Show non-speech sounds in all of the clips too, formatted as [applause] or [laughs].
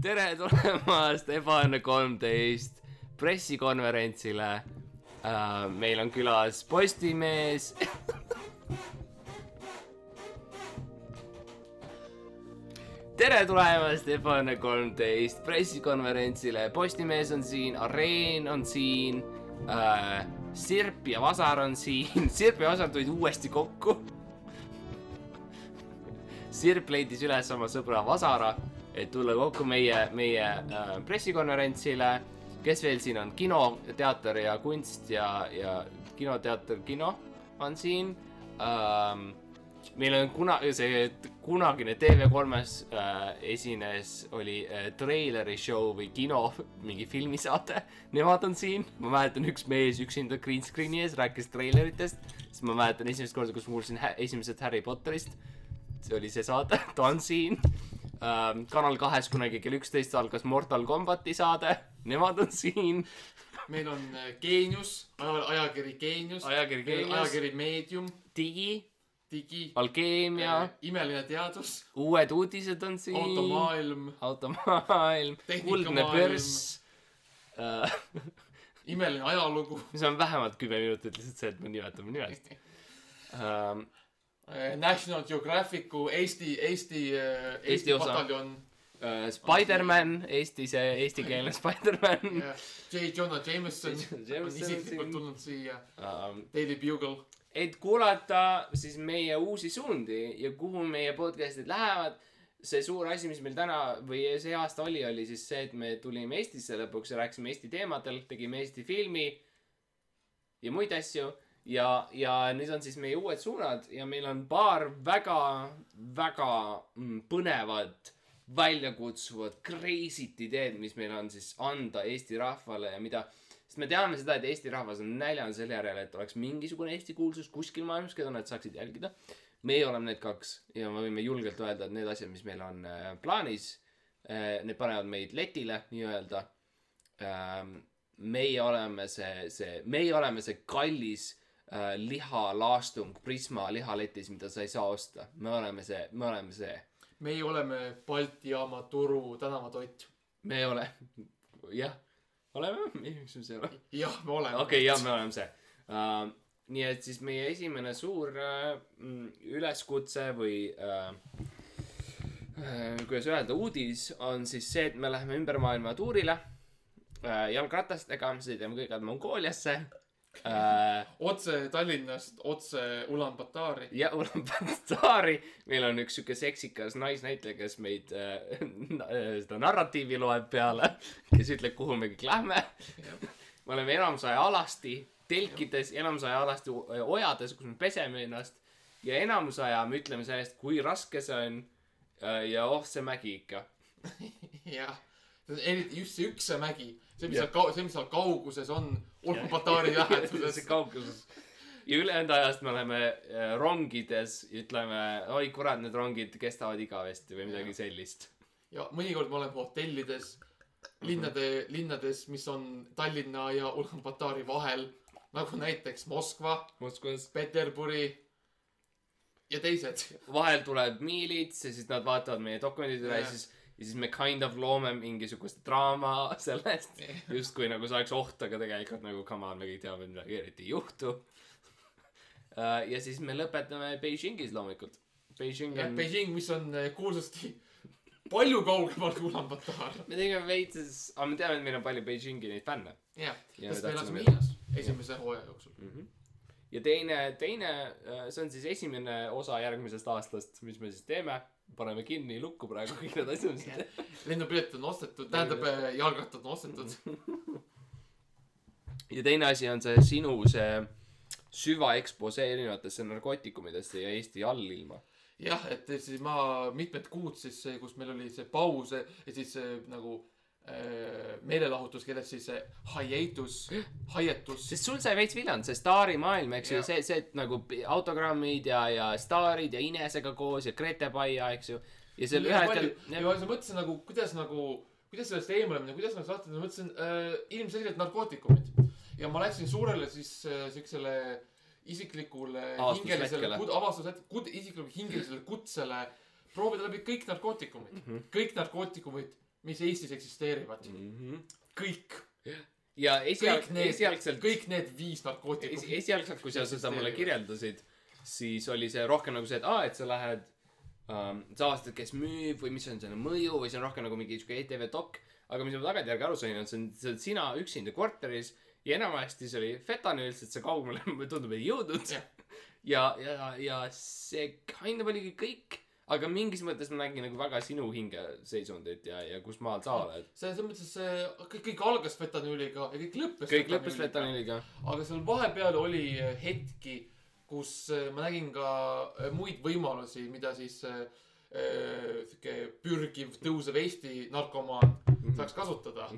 tere tulemast Ebaõnne kolmteist pressikonverentsile uh,. meil on külas Postimees. tere tulemast Ebaõnne kolmteist pressikonverentsile, Postimees on siin, Areen on siin uh,, Sirp ja Vasar on siin, [laughs] Sirp ja Vasar tulid uuesti kokku Sirp leidis üles oma sõbra Vasara, et tulla kokku meie, meie äh, pressikonverentsile. kes veel siin on, kino, teater ja kunst ja, ja kinoteater, kino on siin ähm,. meil on kuna-, see kunagine TV3-s äh, esines, oli äh, treileri show või kino, [laughs] mingi filmisaade. Nemad on siin, ma mäletan, üks mees üksinda green screen'i ees rääkis treileritest, siis ma mäletan esimest korda, kus ma kuulsin esimesest Harry Potterist see oli see saade, [laughs] ta on siin ähm,. kanal kahes kunagi kell üksteist algas Mortal Combati saade, nemad on siin. meil on äh, Geenius, ajakiri Geenius, Ajakiri Geenius. ajakiri Meedium, digi, Digi, Alkeemia, imeline teadus, uued uudised on siin. automaailm, automaailm, kuldne börs äh,. imeline ajalugu, [laughs] mis on vähemalt kümme minutit lihtsalt see, et me nimetame nimest ähm,. National Geographicu Eesti, Eesti, Eesti Eesti osa. pataljon, äh, Spider-man, Eesti see eestikeelne [laughs] Spider-man J. Jonah Jameson on isiklikult tulnud siia, ähm,. Daily Bugle, et kuulata siis meie uusi suundi ja kuhu meie podcast'id lähevad. see suur asi, mis meil täna või see aasta oli, oli siis see, et me tulime Eestisse lõpuks ja rääkisime Eesti teemadel, tegime Eesti filmi ja muid asju. ja, ja nüüd on siis meie uued suunad ja meil on paar väga, väga mm, põnevat, väljakutsuvat, crazy't ideed, mis meil on siis anda Eesti rahvale ja mida sest me teame seda, et Eesti rahvas on näljane selle järele, et oleks mingisugune Eesti kuulsus kuskil maailmas, keda nad saaksid jälgida. meie oleme need kaks ja me võime julgelt öelda, et need asjad, mis meil on äh, plaanis äh,, need panevad meid letile nii-öelda ähm,. meie oleme see, see, meie oleme see kallis äh, lihalaastung Prisma lihaletis, mida sa ei saa osta. me oleme see, me oleme see. meie oleme Balti jaama turu tänavatoit. me ei ole, jah, oleme, miks me see ei ole? jah, me oleme. okei okay,, jah, me oleme see uh,. nii et siis meie esimene suur mm, üleskutse või uh, uh, kuidas öelda, uudis on siis see, et me läheme ümber maailma tuurile uh, jalgratastega, sõidame kõigepealt Mongooliasse uh,. otse Tallinnast, otse Ulaanbaatari. ja Ulaanbaatari, meil on üks sihuke seksikas naisnäitleja, kes meid äh, seda narratiivi loeb peale, kes ütleb, kuhu me kõik lähme. me oleme enamus aja alasti, telkides, enamus aja alasti ojades, kus me peseme ennast ja enamus aja me ütleme sellest, kui raske see on. ja oh, see mägi ikka. [laughs] jah, eriti just see Ükse mägi, see, mis seal kau-, see, mis seal kauguses on, Ulaanbaatari [laughs] läheduses see. kauguses. ja ülejäänud ajast me oleme äh, rongides ja ütleme, oi kurat, need rongid kestavad igavesti või midagi sellist ja mõnikord me oleme hotellides, linnade, linnades, mis on Tallinna ja Ulaanbaatari vahel, nagu näiteks Moskva. Peterburi ja teised. vahel tuleb miilits ja siis nad vaatavad meie dokumendid üle ja siis, ja siis me kind of loome mingisugust draama [laughs] sellest. justkui nagu see oleks oht, aga tegelikult nagu come on, me kõik teame, et midagi eriti ei juhtu. [laughs] ja siis me lõpetame Beijingis loomulikult. Beijing on, Beijing, mis on eh, kuulsasti palju kaugemal kui Ulaanbaatar. me tegime veits, aga me teame, et meil on palju Beijingi neid fänne. jah, Ja sest me elasime Hiinas esimese hooaja jooksul. ja teine, teine, see on siis esimene osa järgmisest aastast, mis me siis teeme. Paneme kinni lukku praegu kõik need asjad, lennupiletid on ostetud, tähendab jalgrattad on ostetud. [laughs] ja teine asi on see sinu see süvaekspose erinevatesse narkootikumidesse ja Eesti allilma. jah, et siis ma mitmed kuud siis, kus meil oli see paus ja siis nagu äh, meelelahutuskeeles siis see hiatus, hiatus. sest sul sai veits viljand, see staarimaailm, eks ju see, see, nagu autogrammid ja, ja staarid ja Inesega koos ja Grete Paia, eks ju. ja seal ühel hetkel, ja ma mõtlesin nagu, kuidas nagu, kuidas sellest eemale minna, kuidas nagu saata, ma mõtlesin äh, ilmselgelt narkootikumid. ja ma läksin suurele siis äh, siuksele isiklikule hingelisele, avastushetkele, isiklikule hingelisele kutsele proovida läbi kõik narkootikumid mm, -hmm. kõik narkootikumid mis Eestis eksisteerivad. Mhm. kõik, ja esialg esialgselt, kõik need viis esi, narkootikumi. esialgselt, kui sa seda mulle kirjeldasid, siis oli see rohkem nagu see, et aa, et sa lähed um,, sa avastad, kes müüb või mis on selle mõju või see on rohkem nagu mingi siuke ETV dok. aga mis ma tagantjärgi aru sain, on see see oled sina üksinda korteris ja enamasti see oli fentanüül, sest see kaugele mulle [laughs] tundub ei jõudnud. Jah. ja, ja, ja see kind of oligi kõik. Aga mingis mõttes ma nägin nagu väga sinu hingeseisundit ja, ja kus maal sa oled. see, selles mõttes, see kõik, kõik algas fentanüüliga ja kõik lõppes kõik lõppes. fentanüüliga. aga seal vahepeal oli äh, hetki, kus äh, ma nägin ka äh, muid võimalusi, mida siis äh, sihuke pürgiv, tõusev Eesti narkomaan saaks kasutada.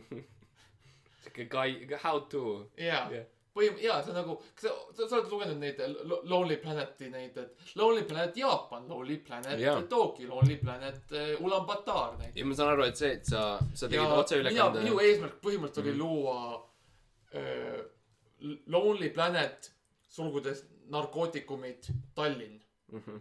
siuke guy, how to. jaa Jah. põhim-, jaa, see on nagu, kas sa, sa, sa oled lugenud neid Lo- Lonely Planeti neid, et Lonely Planet Jaapan, Lonely Planet Jaa. Tokyo, Lonely Planet äh, Ulaanbaatar näiteks. ja ma saan aru, et see, et sa, sa tegid ja otseülekande minu. eesmärk põhimõtteliselt oli Mhm. luua äh, Lonely Planet, sulgudes narkootikumid, Tallinn. Mhm.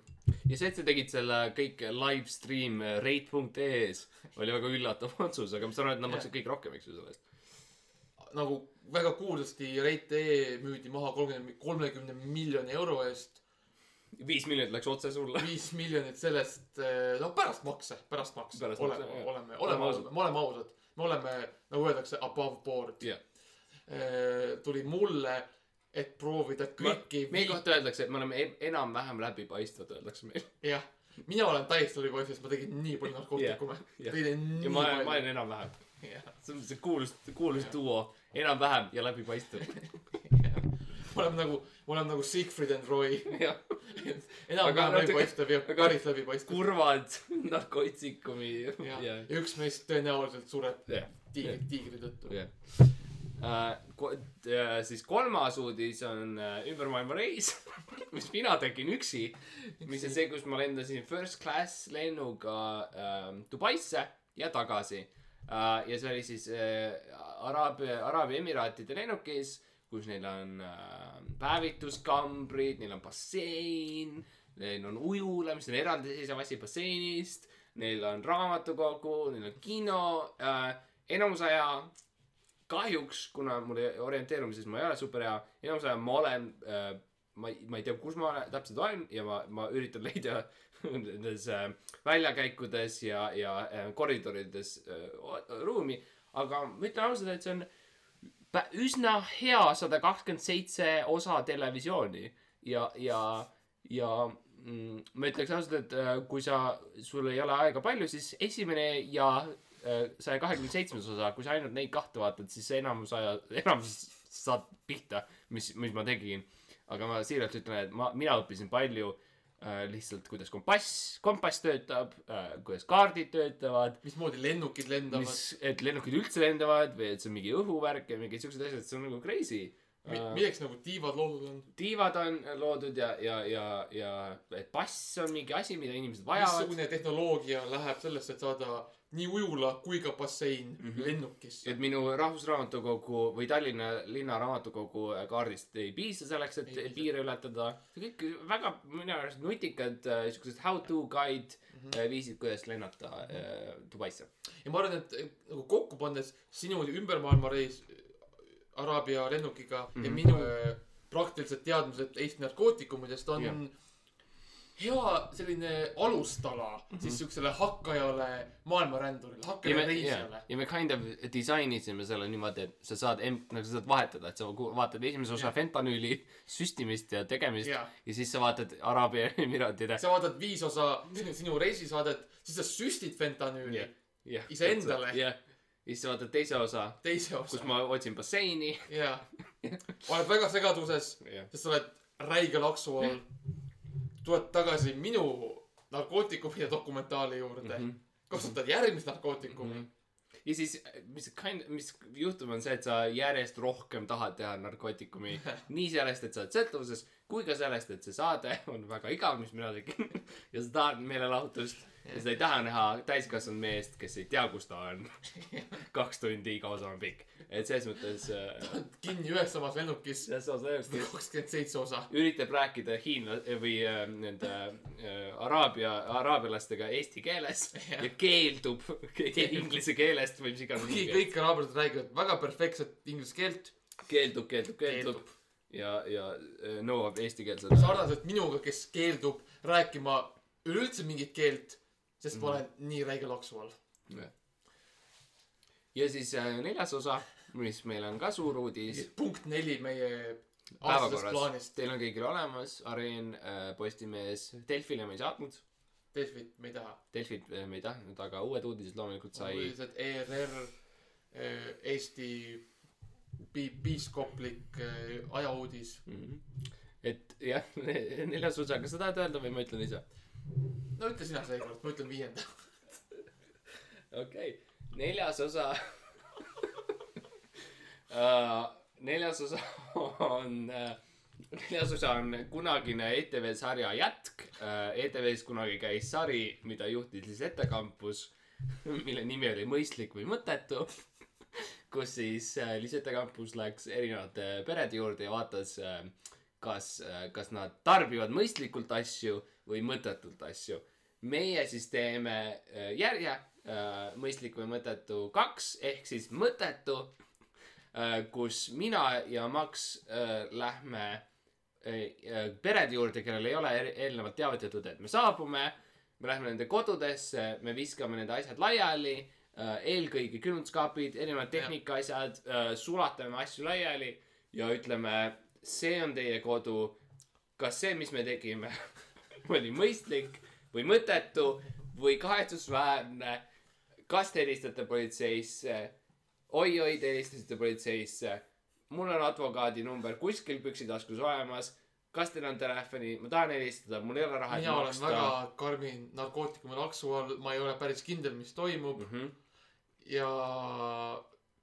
ja see, et sa tegid selle kõik live stream rate.ee-s oli väga üllatav [laughs] otsus, aga ma saan aru, et nad maksid kõik rohkem, eks ju, selle eest. nagu väga kuulsasti Rate.ee müüdi maha kolmekümne, kolmekümne miljoni euro eest. viis miljonit läks otse sulle. viis miljonit sellest, no pärast makse, pärast makse. Oleme oleme, Oleme ausad. me oleme ausad. me oleme, nagu öeldakse, above board. Jah. tuli mulle, et proovida kõiki meie kohta öeldakse, et me oleme en- enam-vähem läbipaistvad, öeldakse meil. jah, mina olen täiesti läbipaistev, sest ma tegin nii palju narkootikume nii ja ma, ma olen enam-vähem. See on see kuulus, kuulus duo, enam-vähem ja läbipaistev. me [laughs] oleme nagu, me oleme nagu Siegfried and Roy. enam-vähem läbipaistev ja päris läbipaistev. kurvad [laughs] narkootikumi. ja ja üks meist tõenäoliselt sureb tiigri, tiigri tõttu. jah. siis kolmas uudis on äh, ümber maailma reis, [laughs] mis mina tegin üksi, mis on see, kus ma lendasin first class lennuga äh, Dubaisse ja tagasi äh,. Ja see oli siis äh, Araabia, Araabia Emiraatide lennukis, kus neil on äh, päevituskambrid, neil on bassein, neil on ujula, mis on eraldiseisev asi basseinist, neil on raamatukogu, neil on kino äh,, enamus aja kahjuks, kuna mul orienteerumises ma ei ole super hea, enamus aja ma olen äh,, ma ei, ma ei tea, kus ma täpselt olen ja ma, ma üritan leida [laughs] nendes äh, väljakäikudes ja, ja äh, koridorides äh, ruumi, aga ma ütlen ausalt, et see on üsna hea sada kakskümmend seitse osa televisiooni ja, ja, ja mm, ma ütleks ausalt, et kui sa, sul ei ole aega palju, siis esimene ja saja kahekümne seitsmes osa, kui sa ainult neid kahte vaatad, siis enamus aja, enamus saad pihta, mis, mis ma tegin. aga ma siiralt ütlen, et ma, mina õppisin palju äh, lihtsalt, kuidas kompass, kompass töötab äh,, kuidas kaardid töötavad, mismoodi lennukid lendavad mis, et lennukid üldse lendavad või et see on mingi õhuvärk ja mingid siuksed asjad, see on nagu crazy Mi, Äh, milleks nagu tiivad loodud on? tiivad on loodud ja, ja, ja, ja et pass on mingi asi, mida inimesed vajavad. missugune tehnoloogia läheb sellesse, et saada nii ujula kui ka bassein mm. -hmm. lennukisse? et minu Rahvusraamatukogu või Tallinna linna raamatukogu kaardist ei piisa selleks, et Ei piire ületada. kõik väga minu arust nutikad äh, siuksed how to guide Mhm. äh, viisid, kuidas lennata äh, Dubaisse. ja ma arvan, et nagu kokku pannes sinu ümbermaailmareis Araabia lennukiga mm -hmm. ja Mhm. minu äh, praktilised teadmised Eesti narkootikumidest on Jah. Hea selline alustala mm Mhm. -hmm. siis siuksele hakkajale maailmarändurile, ja hakkajale reisijale. ja me kind of disainisime selle niimoodi, et sa saad nagu sa saad vahetada, et sa vaatad esimese osa Jah. fentanüüli süstimist ja tegemist ja, ja siis sa vaatad Araabia [laughs] Emiraatide. sa vaatad viis osa sinu, reisisaadet, siis sa süstid fentanüüli Jah. jah. Iseendale. jah, ja siis sa vaatad teise osa, teise kus osa. ma otsin basseini. ja, oled väga segaduses, jah, sest sa oled räige laksu all. Tuled tagasi minu narkootikumide dokumentaali juurde mm. -hmm. kasutad järgmist narkootikumi mm. Mhm. ja siis, mis kind, mis juhtub, on see, et sa järjest rohkem tahad teha narkootikumi. [laughs] nii sellest, et sa oled sõltuvuses, kui ka sellest, et see saade on väga igav, mis mina tegin. [laughs] ja sa tahad meelelahutust. Ja seda ei taha näha täiskasvanud meest, kes ei tea, kus ta on. [laughs] kaks tundi iga osa on pikk. et selles mõttes äh, kinni ühes samas lennukis, selles osas tõesti kakskümmend seitse osa. üritab rääkida hiinla- või äh, nende äh, araabia, araabialastega eesti keeles [laughs] Jah. ja keeldub inglise keelest või mis iganes. kuigi kõik araablased räägivad väga perfektset inglise keelt, keeldub, keeldub, keeldub keeldub. ja, ja äh, nõuab eesti keelset. sarnaselt minuga, kes keeldub rääkima üleüldse mingit keelt, sest ma olen nii räige laksu all. ja siis äh, neljas osa, mis meil on ka suur uudis punkt neli meie päevakorras. Teil on kõigil olemas, Areen, Postimees, Delfile me ei saatnud. Delfit me ei taha. Delfit äh, me ei tahtnud, aga uued uudised loomulikult sai. uudised ERR, Eesti pi-, piiskoplik äh, ajauudis. Mhm. et jah, [laughs] neljas osa, kas sa tahad öelda või ma ütlen ise? No ütle sina seekord, ma ütlen viienda. [laughs] okei okay., neljas osa [laughs] uh,. neljas osa on uh,, neljas osa on kunagine ETV sarja jätk uh,. ETV-s kunagi käis sari, mida juhtis Lisette Kampus, [laughs] mille nimi oli Mõistlik või mõttetu. kus siis uh, Lisette Kampus läks erinevate perede juurde ja vaatas uh, kas, kas nad tarbivad mõistlikult asju või mõttetult asju. meie siis teeme äh, järje äh, mõistlik või mõttetu kaks ehk siis mõttetu, kus mina ja Max äh, lähme äh, perede juurde, kellel ei ole eelnevalt teavitatud, et me saabume. me läheme nende kodudesse, me viskame nende asjad laiali, eelkõige külmutuskaapid, erinevad tehnikaasjad, sulatame asju laiali ja ütleme, see on teie kodu. kas see, mis me tegime, [laughs] oli mõistlik või mõttetu või kahetsusväärne? kas te helistate politseisse? oi-oi, te helistasite politseisse. mul on advokaadi number kuskil püksitaskus olemas. kas teil on telefoni, ma tahan helistada, mul ei ole raha, mina olen väga karmi narkootikumi laksu all, ma ei ole päris kindel, mis toimub mm. -hmm. ja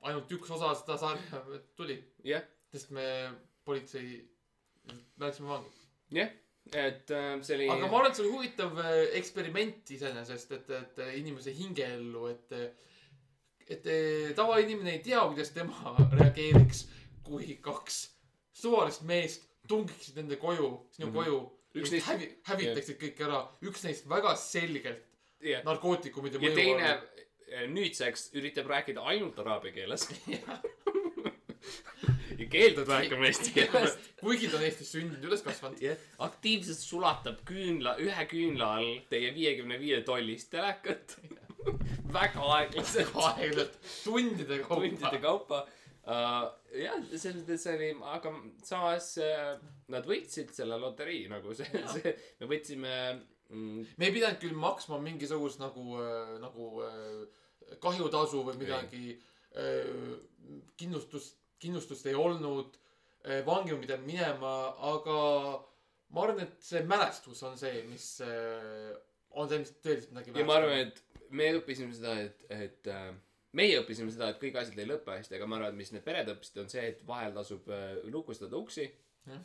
ainult üks osa seda sarja tuli, jah, sest me politsei, me läksime vangi. jah, et äh, see oli. aga ma arvan, et see oli huvitav äh, eksperiment iseenesest, et, et äh, inimese hingeellu, et, et äh, tavainimene ei tea, kuidas tema reageeriks, kui kaks suvalist meest tungiksid nende koju, sinu mm -hmm. koju. Üks neist- hävi-, hävitaksid kõik ära, üks neist väga selgelt jah, narkootikumide ja mõju teine äh, nüüdseks üritab rääkida ainult araabia keeles [laughs] ja keeldub rääkima eesti keeles. kuigi ta on Eestis sündinud, üles kasvanud. jah, aktiivselt sulatab küünla, ühe küünla all teie viiekümne viie tollist telekat. [laughs] väga aeglaselt, aeglaselt, tundide kaupa. tundide kaupa uh,. jah, selles mõttes oli, aga samas uh, nad võitsid selle loterii nagu see, see, me võtsime mm, me ei pidanud küll maksma mingisugust nagu äh,, nagu äh, kahjutasu või midagi äh,. kindlustust, kindlustust ei olnud äh,. vangi ma pidanud minema, aga ma arvan, et see mälestus on see, mis äh, on see, mis tõeliselt midagi ja ma arvan, et me õppisime seda, et, et äh, meie õppisime seda, et kõik asjad ei lõpe hästi, aga ma arvan, et mis need pered õppisid, on see, et vahel tasub äh, lukustada uksi Jah.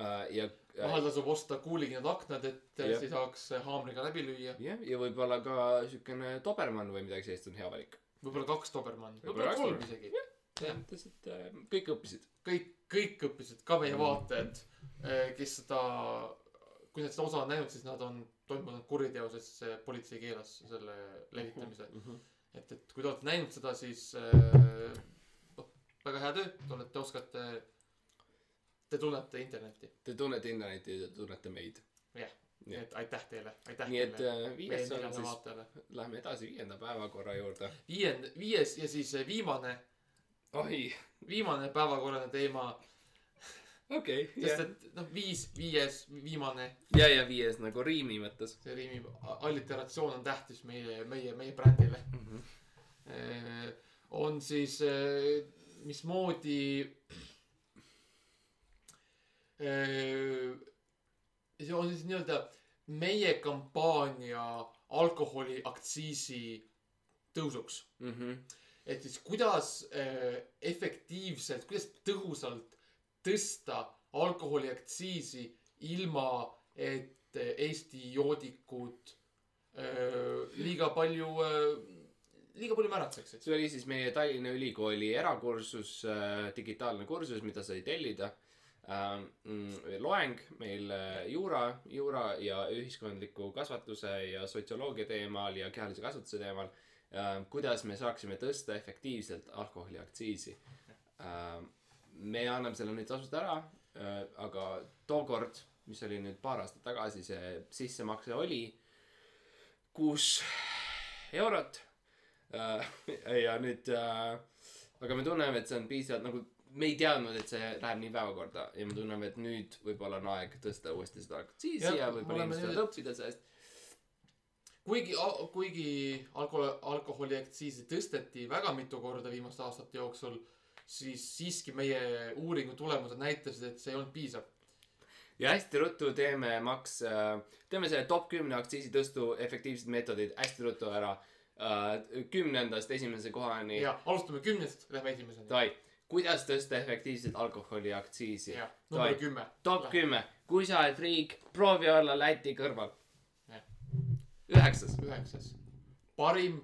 uh,. ja uh, vahel tasub osta kuulikindad aknad, et äh, Jah. siis saaks äh, haamriga läbi lüüa. jah, ja võib-olla ka siukene Dobermann või midagi sellist on hea valik. võib-olla kaks Dobermanni, Võib-olla kolm isegi. Jah. mõttes, et äh, kõik õppisid. kõik, kõik õppisid, ka meie Mm. vaatajad, kes seda, kui nad seda osa on näinud, siis nad on toime pannud kuriteo, sest see politsei keelas selle levitamise. et, et kui te olete näinud seda, siis äh, noh, väga hea töö, te olete, oskate, te tunnete internetti. Te tunnete internetti ja te tunnete meid. Jah. nii et aitäh teile, aitäh nii et teile, äh, viies on siis, lähme edasi viienda päevakorra juurde. viiend-, viies ja siis äh, viimane, oi, viimane päevakorraline teema, okei, sest jah. et noh, viis, viies, viimane ja, ja viies nagu riimi mõttes see riimi alliteratsioon on tähtis meie, meie, meie brändile. mm. -hmm. on siis, mismoodi. see on siis nii-öelda meie kampaania alkoholiaktsiisi tõusuks. Mm -hmm. Et siis kuidas äh, efektiivselt, kuidas tõhusalt tõsta alkoholiaktsiisi ilma, et äh, Eesti joodikud liiga palju, liiga palju märatseksid. see oli siis meie Tallinna Ülikooli erakursus, digitaalne kursus, mida sai tellida. loeng meil äh, juura, juura ja ühiskondliku kasvatuse ja sotsioloogia teemal ja kehalise kasvatuse teemal. Kuidas me saaksime tõsta efektiivselt alkoholiaktsiisi. me anname selle nüüd tasuta ära, aga tookord, mis oli nüüd paar aastat tagasi, see sissemakse oli kuus eurot. [laughs] ja nüüd, aga me tunneme, et see on piisavalt nagu, me ei teadnud, et see läheb nii päevakorda ja me tunneme, et nüüd võib-olla on aeg tõsta uuesti seda aktsiisi ja me võib-olla inimesed võivad õppida sellest. kuigi, kuigi alkohol, alkoholiaktsiisi tõsteti väga mitu korda viimaste aastate jooksul, siis siiski meie uuringu tulemused näitasid, et see ei olnud piisav. ja hästi ruttu teeme maks, teeme selle top kümne aktsiisitõstu efektiivsed meetodid hästi ruttu ära. kümnendast esimese kohani. ja alustame kümnest, lähme esimeseni. Davai, kuidas tõsta efektiivselt alkoholiaktsiisi? number kümme. top kümme, kui sa oled friik, proovi olla Läti kõrval. üheksas, üheksas. parim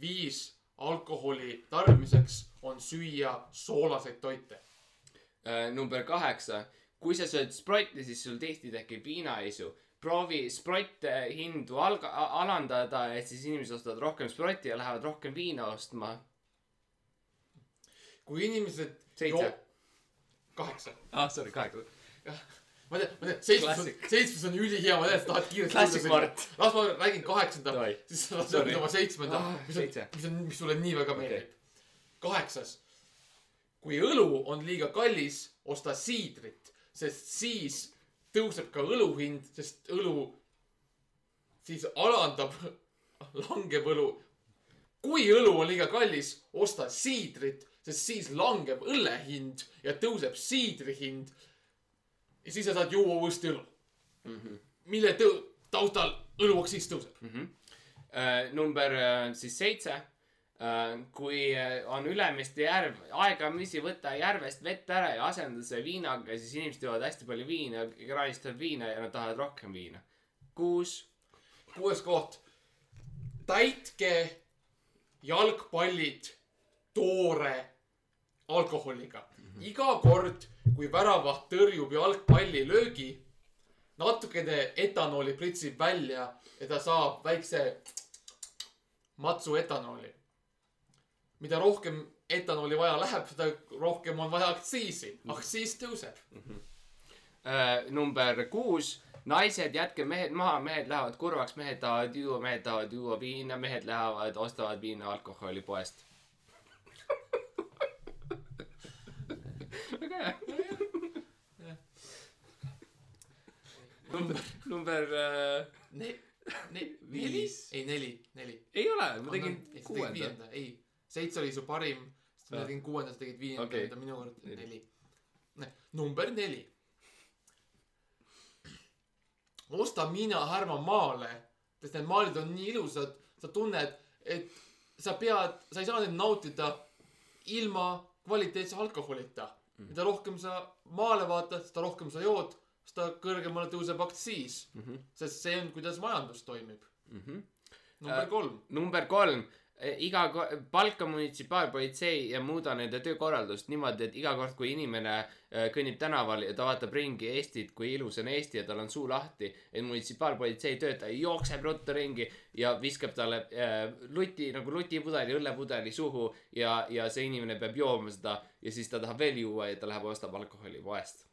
viis alkoholi tarbimiseks on süüa soolaseid toite. Äh, number kaheksa, kui sa sööd Sprite'i, siis sul tihti tekib viinaisu. proovi Sprite hindu alga-, alandada, et siis inimesed ostavad rohkem Sprite'i ja lähevad rohkem viina ostma. kui inimesed. Seitse.. kaheksa. ah, sorry, kaheksa. Ma tean, ma tean, seitsmes on Klassik., seitsmes on ülihea, ma tean, sa tahad kiiresti. Klassik Mart. las ma räägin kaheksanda siis sa saad oma seitsmenda Ah,, mis on mis on, mis sulle nii väga meeldib. kaheksas. kui õlu on liiga kallis, osta siidrit, sest siis tõuseb ka õlu hind, sest õlu siis alandab, [laughs] langeb õlu. kui õlu on liiga kallis, osta siidrit, sest siis langeb õlle hind ja tõuseb siidri hind. Ja siis sa saad juua uuesti õlu mm. -hmm. mille tõ-, taustal õluaktsiis tõuseb. Äh, number äh, siis seitse. kui äh, on Ülemiste järv, aegamisi võta järvest vett ära ja asenda see viinaga, siis inimesed joovad hästi palju viina, kraanist tuleb viina ja nad tahavad rohkem viina. kuus, kuues koht. täitke jalgpallid toore alkoholiga mm. -hmm. Iga kord, kui väravaht tõrjub jalgpallilöögi, natukene etanooli pritsib välja ja ta saab väikse matsu etanooli. mida rohkem etanooli vaja läheb, seda rohkem on vaja aktsiisi. aktsiis tõuseb. äh, number kuus, naised, jätke mehed maha, mehed lähevad kurvaks, mehed tahavad juua, mehed tahavad juua viina, mehed lähevad, ostavad viina alkoholipoest. Väga hea. number, number äh, Ne-, ne-, neli Viis., ei neli, neli. ei ole, ma tegin kuuenda. ei. seitse oli su parim, siis ma tegin kuuenda, sa tegid viienda okay., minu kord Neli. neli. number neli. osta Miina Härma maale, sest need maalid on nii ilusad, sa tunned, et sa pead, sa ei saa neid nautida ilma kvaliteetse alkoholita mm.. mida rohkem sa maale vaatad, seda rohkem sa jood, seda kõrgemale tõuseb aktsiis mm. -hmm. sest see on, kuidas majandus toimib. Mhm. number Äh, kolm. number kolm, iga, palka munitsipaalpolitsei ja muuda nende töökorraldust niimoodi, et iga kord, kui inimene äh, kõnnib tänaval ja ta vaatab ringi Eestit, kui ilus on Eesti ja tal on suu lahti, et munitsipaalpolitsei töötaja jookseb ruttu ringi ja viskab talle äh, luti nagu lutipudeli, õllepudeli suhu ja, ja see inimene peab jooma seda ja siis ta tahab veel juua ja ta läheb ostab alkoholi poest.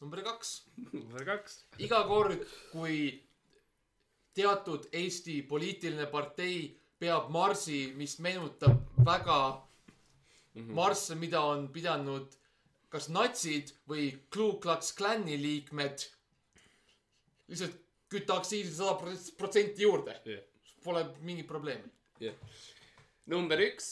number kaks number kaks. iga kord, kui teatud Eesti poliitiline partei peab marsi, mis meenutab väga mm -hmm. marsse, mida on pidanud kas natsid või Ku Klux Klani liikmed, lihtsalt kütta aktsiisi sada protsenti juurde. Pole mingit probleemi. number üks,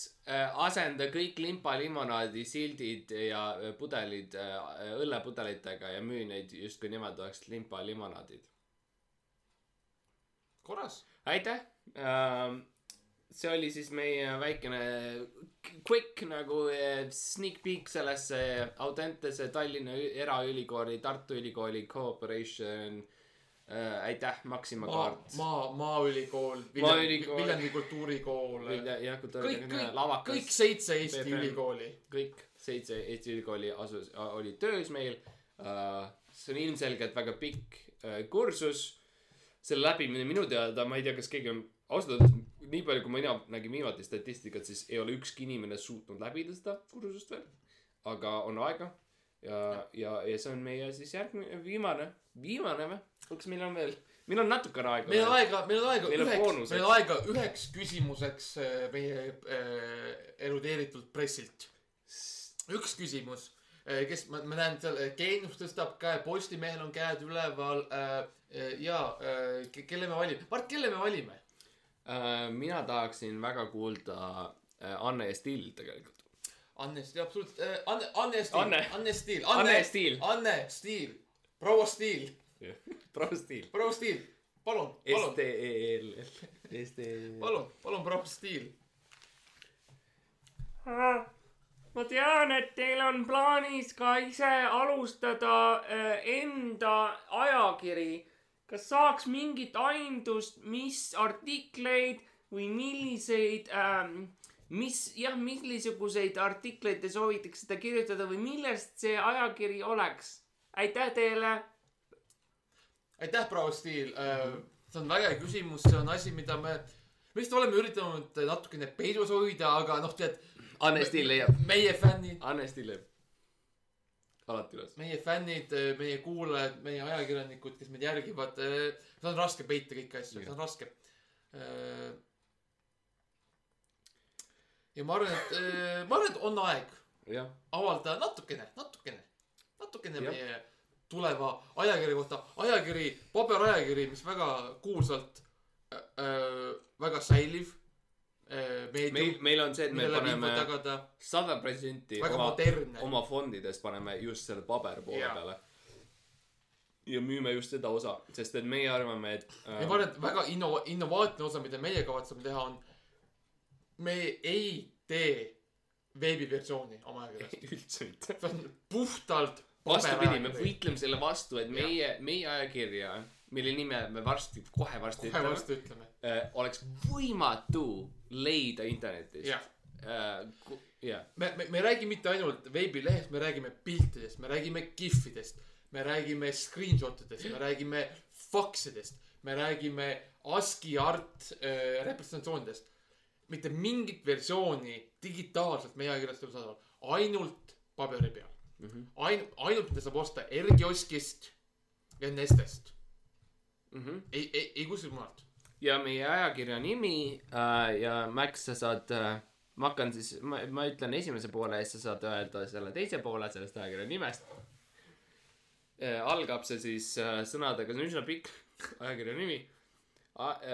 asenda kõik limpalimonaadi sildid ja äh, pudelid äh, õllepudelitega ja müü neid justkui nemad oleks limpalimonaadid. korras. aitäh ähm,. See oli siis meie väikene quick nagu äh, sneak peek sellesse Audentese Tallinna Eraülikooli, Tartu Ülikooli cooperation äh,. aitäh, Maxima kaart,. maa, Maaülikool. Viljandi Kultuurikool, jah, kõik, kultuuriline kõik, seitse Eesti PFM. ülikooli. kõik seitse Eesti ülikooli asus, olid töös meil uh,. see on ilmselgelt väga pikk uh, kursus. selle läbimine minu teada, ma ei tea, kas keegi on, ausalt öeldes nii palju, kui mina nägin viimati statistikat, siis ei ole ükski inimene suutnud läbida seda kursust veel. aga on aega ja, ja, ja see on meie siis järgmine, viimane, viimane või? kas meil on veel, meil on natukene aega. meil on aega, meil on aega Meil üheks, meil on aega üheks küsimuseks äh, meie äh, erudeeritud pressilt. üks küsimus, kes, ma, ma näen seal, Geenius tõstab käe, Postimehel on käed üleval äh,. ja äh, ke- kelle me valime, Mart, kelle me valime? uh,. mina tahaksin väga kuulda uh, Anne ja Still tegelikult. Anne Stiil, absoluutselt äh,, Anne, Anne Stiil, Anne. Anne Stiil, Anne Stiil. Anne Stiil, proua Stiil, proua Still. proua Stiil, palun, palun, STEL, STEL. palun, palun, proua Stiil. ma tean, et teil on plaanis ka ise alustada äh, enda ajakiri. Kas saaks mingit aimdust, mis artikleid või milliseid ähm,, mis jah, milliseguseid artikleid te soovitaksite kirjutada või millest see ajakiri oleks? aitäh teile. aitäh, proua Stiil äh,. see on väga hea küsimus, see on asi, mida me, me vist oleme üritanud natukene peidus hoida, aga noh, tead. Anne Still leiab. meie fännid, Anne Still leiab. Alati üles. meie fännid, meie kuulajad, meie ajakirjanikud, kes meid järgivad, seda on raske peita kõiki asju, seda on raske. ja ma arvan, et, ma arvan, et on aeg jah, avaldada natukene, natukene, natukene Jah. meie tuleva ajakirja kohta. ajakiri, paberajakiri, mis väga kuulsalt äh, väga säiliv äh, meil meedium,, meil on see, et me paneme sada protsenti oma, oma fondidest paneme just selle paberpoole Jaa. peale. ja müüme just seda osa, sest et meie arvame, et äh, ja ma arvan, et väga innova-, innovaatne osa, mida meie kavatseme teha, on. me ei tee veebiversiooni oma ajakirjast, [laughs] üldse mitte. see on puhtalt. vastupidi, me võitleme selle vastu, et meie, meie ajakirja, mille nime me varsti, kohe varsti kohe varsti ütleme. äh, oleks võimatu leida internetist jah, äh,. jah, me, me, me ei räägi mitte ainult veebilehest, me räägime piltidest, me räägime kihvidest, me räägime screenshot idest, me räägime faksidest, me räägime ASCII art äh, representatsioonidest. mitte mingit versiooni digitaalselt meie ajakirjast ei ole ainult paberi peal mm. -hmm.. ain-, ainult mida saab osta R-kioskist ja Nestest, mm -hmm. ei, ei, ei kuskilt mujalt. Ja meie ajakirja nimi äh, ja Max, sa saad äh,, ma hakkan siis, ma, ma ütlen esimese poole ja siis sa saad öelda selle teise poole sellest ajakirja nimest äh,. algab see siis äh, sõnadega, see on üsna pikk [laughs] ajakirja nimi. Äh,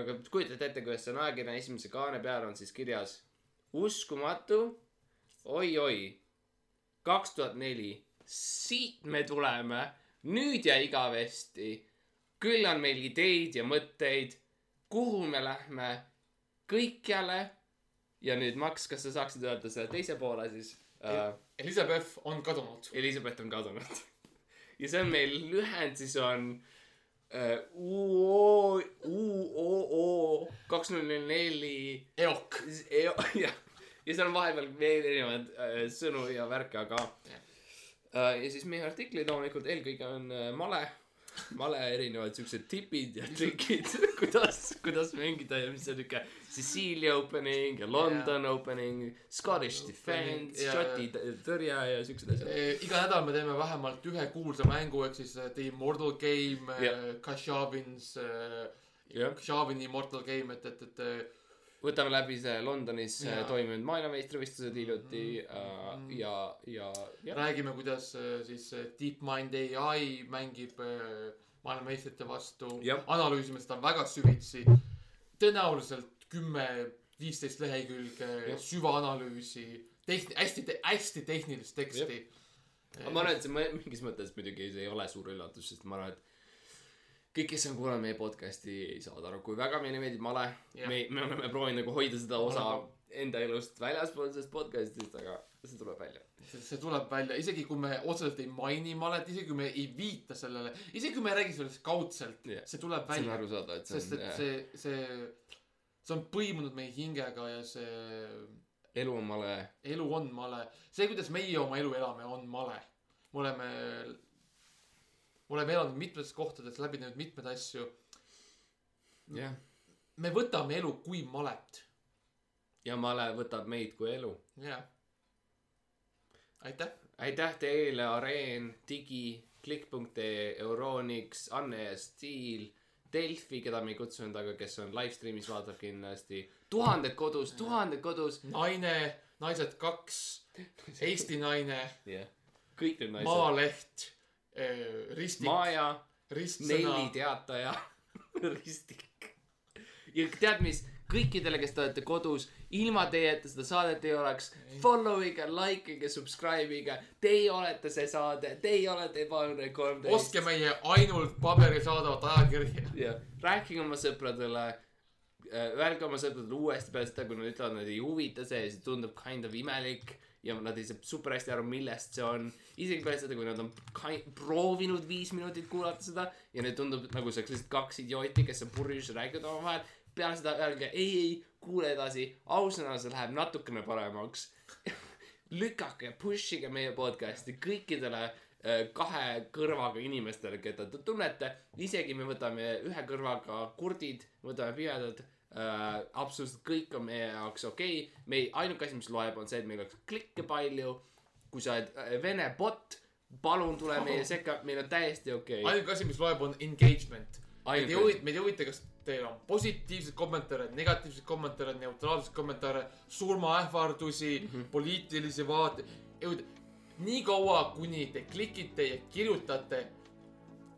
aga kujutate ette, kuidas see on ajakirja esimese kaane peal on siis kirjas uskumatu oi-oi, kaks tuhat neli, siit me tuleme, nüüd ja igavesti. küll on meil ideid ja mõtteid, kuhu me lähme, kõikjale. ja nüüd Max, kas sa saaksid öelda selle teise poole siis äh,? Elizabeth on kadunud. Elizabeth on kadunud. [laughs] ja see on meil lühend siis on äh, UO, UOO kaks null null neli eok. [laughs] jah, ja seal on vahepeal veel erinevaid äh, sõnu ja värke, aga äh, ja siis meie artiklid loomulikult eelkõige on äh, male, male erinevad siuksed tipid ja trikid, [laughs] kuidas, kuidas mängida ja mis see niuke Sicilia opening ja London yeah. opening, Scottish defense yeah., Šoti tõrje ja siuksed asjad. iga nädal me teeme vähemalt ühe kuulsa mängu, ehk siis äh, The Immortal Game yeah., Kashavins Jah. Kashavini Immortal Game, et, et, et äh, võtame läbi see Londonis yeah. Jaa. toimunud maailmameistrivõistlused hiljuti äh, ja, ja, ja räägime, kuidas äh, siis äh, DeepMind ai mängib äh, maailmameistrite vastu analüüsime seda väga süvitsi. tõenäoliselt kümme, viisteist lehekülge süvaanalüüsi, tehn-, hästi, hästi tehnilist teksti. ma arvan, et see mingis mõttes muidugi see ei ole suur üllatus, sest ma arvan, et kõik, kes on kuulanud meie podcast'i, saavad aru, kui väga meile meeldib male Jah. me, me oleme proovinud nagu hoida seda osa enda elust väljaspool sellest podcast'ist, aga see tuleb välja. see, tuleb välja, isegi kui me otseselt ei maini malet, isegi kui me ei viita sellele, isegi kui me ei räägi sellest kaudselt Jah. see tuleb see on välja. arusaadav, et see sest on et jah, see, see, see on põimunud meie hingega ja see elu on male. elu on male. see, kuidas meie oma elu elame, on male. me oleme, me oleme elanud mitmetes kohtades, läbi teinud mitmeid asju. jah. me võtame elu kui malet. ja male võtab meid kui elu. jah. aitäh. aitäh teile, Areen, Digi, Klikk.ee, Euronix, Anne ja Stiil, Delfi, keda me ei kutsunud, aga kes on live stream'is, vaatab kindlasti. tuhanded kodus, tuhanded kodus. naine, naised kaks, Eesti naine, jah, kõik need naised. Maaleht, ristik, Maja, Nelli. teataja, [laughs] Ristik. ja tead mis, kõikidele, kes te olete kodus, ilma teieta seda saadet ei oleks, follow ige, like ige, subscribe ige, teie olete see saade, teie olete Ebaõnne kolmteist. ostke meie ainult paberil saadavat ajakirja. jah, rääkige oma sõpradele, öelge oma sõpradele uuesti peale seda, kui nad ütlevad, nad ei huvita see, siis tundub kind of imelik ja nad ei saa super hästi aru, millest see on. isegi peale seda, kui nad on proovinud viis minutit kuulata seda ja neile tundub nagu see oleks lihtsalt kaks idiooti, kes on purjus räägivad omavahel. peale seda öelge ei, ei, kuule edasi, ausõna, see läheb natukene paremaks. [laughs] lükake, push ige meie podcast'i kõikidele äh, kahe kõrvaga inimestele, keda te tunnete. isegi me võtame ühe kõrvaga kurdid, võtame pimedad äh,. absoluutselt kõik on meie jaoks okei okay.. me ei, ainuke asi, mis loeb, on see, et meil oleks klikke palju. kui sa oled äh, vene bot, palun tule meie sekka, meil on täiesti okei okay.. ainuke asi, mis loeb, on engagement. meid ei huvita, meid ei huvita, kas teil on positiivseid kommentaare, negatiivseid kommentaare, neutraalseid kommentaare, surmaähvardusi mm, -hmm. poliitilisi vaateid. ei huvita, nii kaua, kuni te klikite ja kirjutate,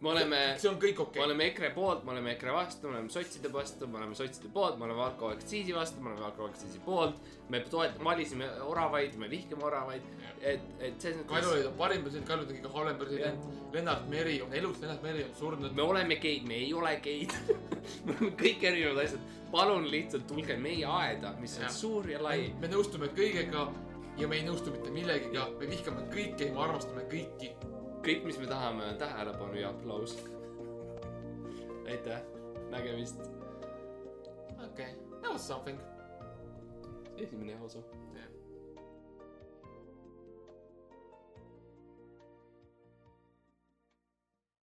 me oleme, see on kõik me okei okay.. oleme EKRE poolt, me oleme EKRE vastu, me oleme sotside vastu, me oleme sotside poolt, me oleme alkoaktsiisi vastu, me oleme alkoaktsiisi poolt. me toetame, valisime oravaid, me vihkame oravaid, et, et selles mõttes Kaljulaid on parim president, Kaljulaid on kõige halvem president. Lennart Meri on elus, Lennart Meri on surnud. me oleme geid, me ei ole geid. [laughs] me oleme kõik erinevad asjad. palun lihtsalt tulge meie aeda, mis on Jah. suur ja lai. me nõustume kõigega ja me ei nõustu mitte millegiga, me vihkame kõiki ja me armastame kõiki. kõik, mis me tahame, on tähelepanu ja aplaus. aitäh, nägemist. okei okay., that was something. esimene osa.